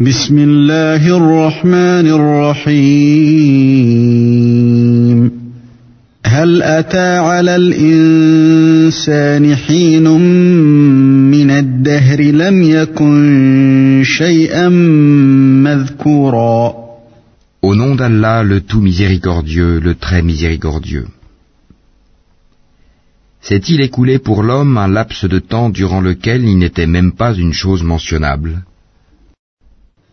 بسم الله الرحمن الرحيم هل أتى على الإنسان حين من الدهر لم يكن شيئا مذكورا Au nom d'Allah, le tout miséricordieux, le très miséricordieux. S'est-il écoulé pour l'homme un laps de temps durant lequel il n'était même pas une chose mentionnable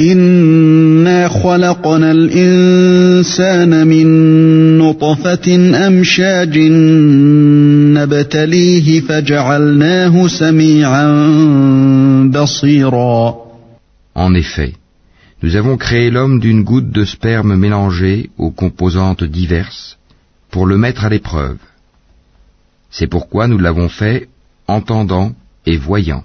إنا خلقنا الإنسان من نطفة أمشاج نبتليه فجعلناه سميعا بصيرا En effet, nous avons créé l'homme d'une goutte de sperme mélangée aux composantes diverses pour le mettre à l'épreuve. C'est pourquoi nous l'avons fait entendant et voyant.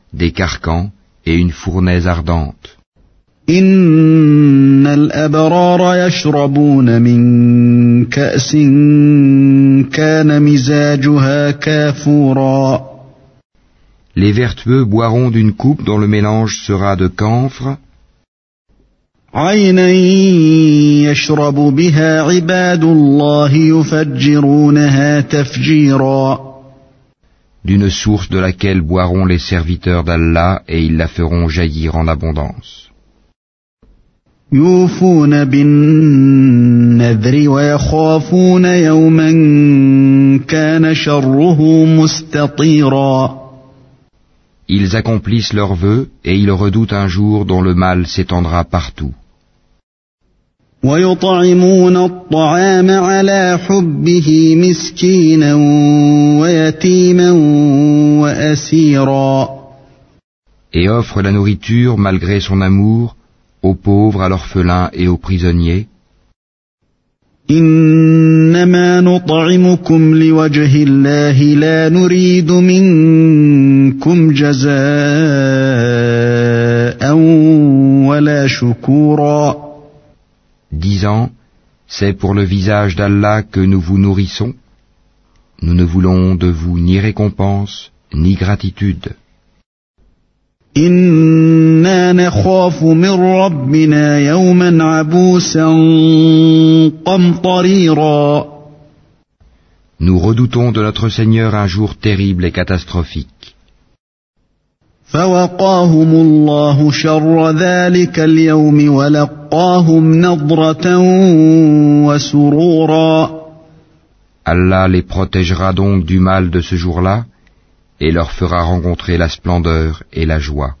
des carcans et une fournaise ardente. Les vertueux boiront d'une coupe dont le mélange sera de camphre d'une source de laquelle boiront les serviteurs d'Allah et ils la feront jaillir en abondance. Ils accomplissent leurs vœux et ils redoutent un jour dont le mal s'étendra partout. ويطعمون الطعام على حبه مسكينا ويتيما وأسيرا Et offrent la nourriture malgré son amour aux pauvres, à l'orphelin et aux prisonniers. إنما نطعمكم لوجه الله لا نريد منكم جزاء ولا شكورا disant C'est pour le visage d'Allah que nous vous nourrissons. Nous ne voulons de vous ni récompense, ni gratitude. إنا نخاف من ربنا يوما عبوسا قمطريرا Nous redoutons de notre Seigneur un jour terrible et catastrophique. فوقاهم الله شر ذلك اليوم ولقاهم نضرة وسرورا Allah les protégera donc du mal de ce jour-là et leur fera rencontrer la splendeur et la joie.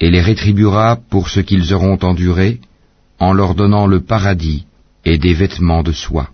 Et les rétribuera pour ce qu'ils auront enduré en leur donnant le paradis et des vêtements de soie.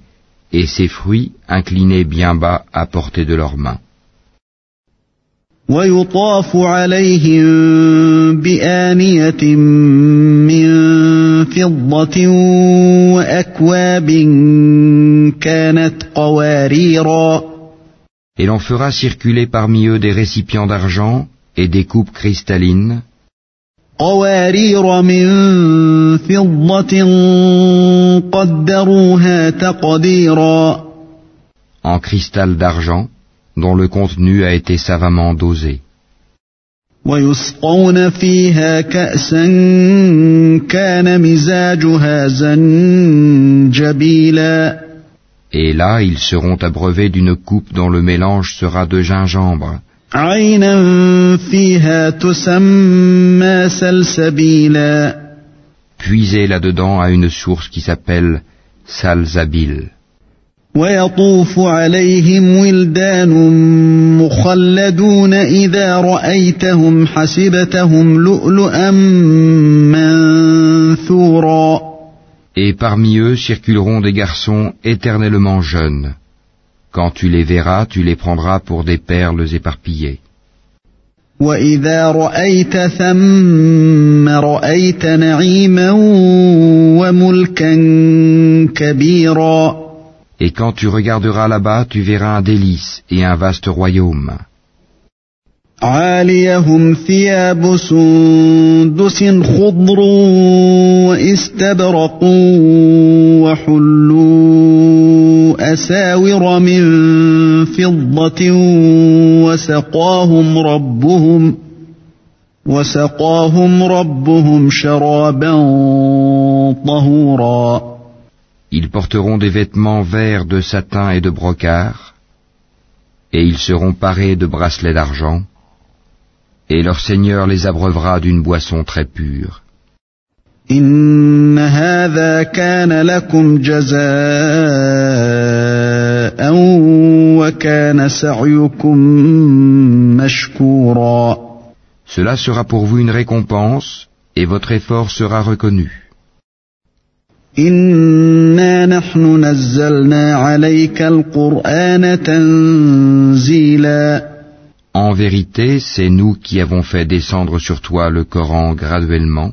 et ses fruits inclinés bien bas à portée de leurs mains. ويطاف عليهم بآنية من فضة وأكواب كانت قواريرا Et l'on fera circuler parmi eux des récipients d'argent et des coupes cristallines, قوارير من فضة قدروها تقديرا en cristal d'argent, dont le contenu a été savamment dosé. ويسقون فيها كأسا كان مزاجها زنجبيلا Et là, ils seront abreuvés d'une coupe dont le mélange sera de gingembre. عينا فيها تسمى سلسبيلا Puisez là-dedans à une source qui s'appelle Salzabil. ويطوف عليهم ولدان مخلدون إذا رأيتهم حسبتهم لؤلؤا منثورا Et parmi eux circuleront des garçons éternellement jeunes. Quand tu les verras, tu les prendras pour des perles éparpillées. وإذا رأيت ثم رأيت نعيما وملكا كبيرا Et quand tu regarderas là-bas, tu verras un délice et un vaste royaume. عاليهم ثياب سندس خضر واستبرق وحلوا أساور من فضة وسقاهم ربهم وسقاهم ربهم شرابا طهورا Ils porteront des vêtements verts de satin et de brocart, et ils seront parés de bracelets d'argent, et leur Seigneur les abreuvera d'une boisson très pure. إن هذا كان لكم جزاء وكان سعيكم مشكورا Cela sera pour vous une récompense, et votre effort sera reconnu. إنا نحن نزلنا عليك القرآن تنزيلا En vérité, c'est nous qui avons fait descendre sur toi le Coran graduellement.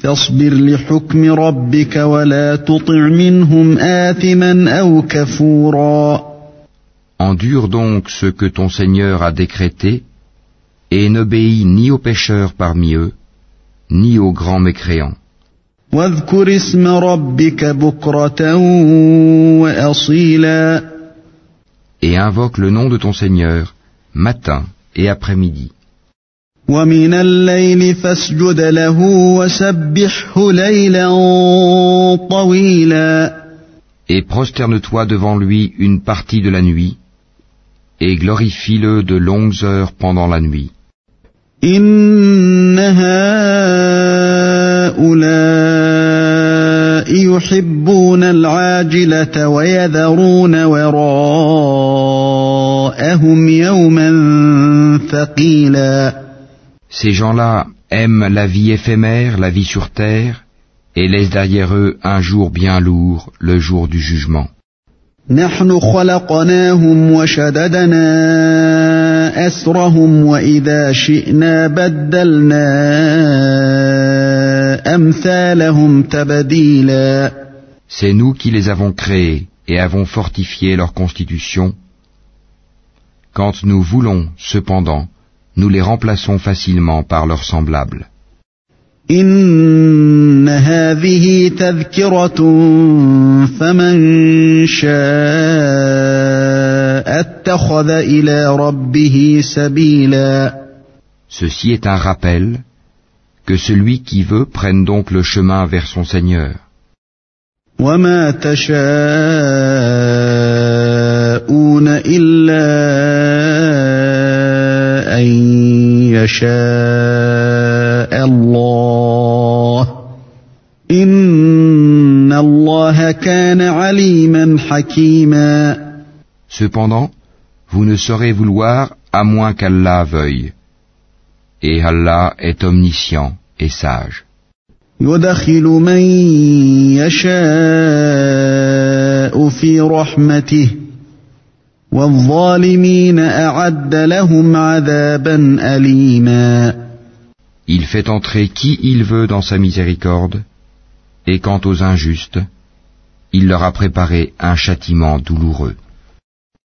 فاصبر لحكم ربك ولا تطع منهم آثما أو كفورا Endure donc ce que ton Seigneur a décrété, et n'obéis ni aux pécheurs parmi eux, ni aux grands mécréants. واذكر اسم ربك بكرة وأصيلا Et invoque le nom de ton Seigneur, matin et après-midi. ومن الليل فاسجد له وسبحه ليلا طويلا Et prosterne-toi devant lui une partie de la nuit, et glorifie-le de longues heures pendant la nuit. إن هؤلاء يحبون العاجلة ويذرون وراءهم يوما ثقيلا Ces gens-là aiment la vie éphémère, la vie sur terre, et laissent derrière eux un jour bien lourd, le jour du jugement. نحن خلقناهم وشددنا أسرهم وإذا شئنا بدلنا أمثالهم تبديلا C'est nous qui les avons créés et avons fortifié leur constitution. Quand nous voulons, cependant, nous les remplaçons facilement par leurs semblables. إن هذه تذكرة فمن شاء اتخذ إلى ربه سبيلا Ceci est un rappel que celui qui veut prenne donc le chemin vers son Seigneur. وما تشاءون إلا أن يشاء الله إن الله كان عليما حكيما Cependant, vous ne saurez vouloir à moins qu'Allah veuille. Et Allah est omniscient et sage. يدخل من يشاء في رحمته Il fait entrer qui il veut dans sa miséricorde, et quant aux injustes, il leur a préparé un châtiment douloureux.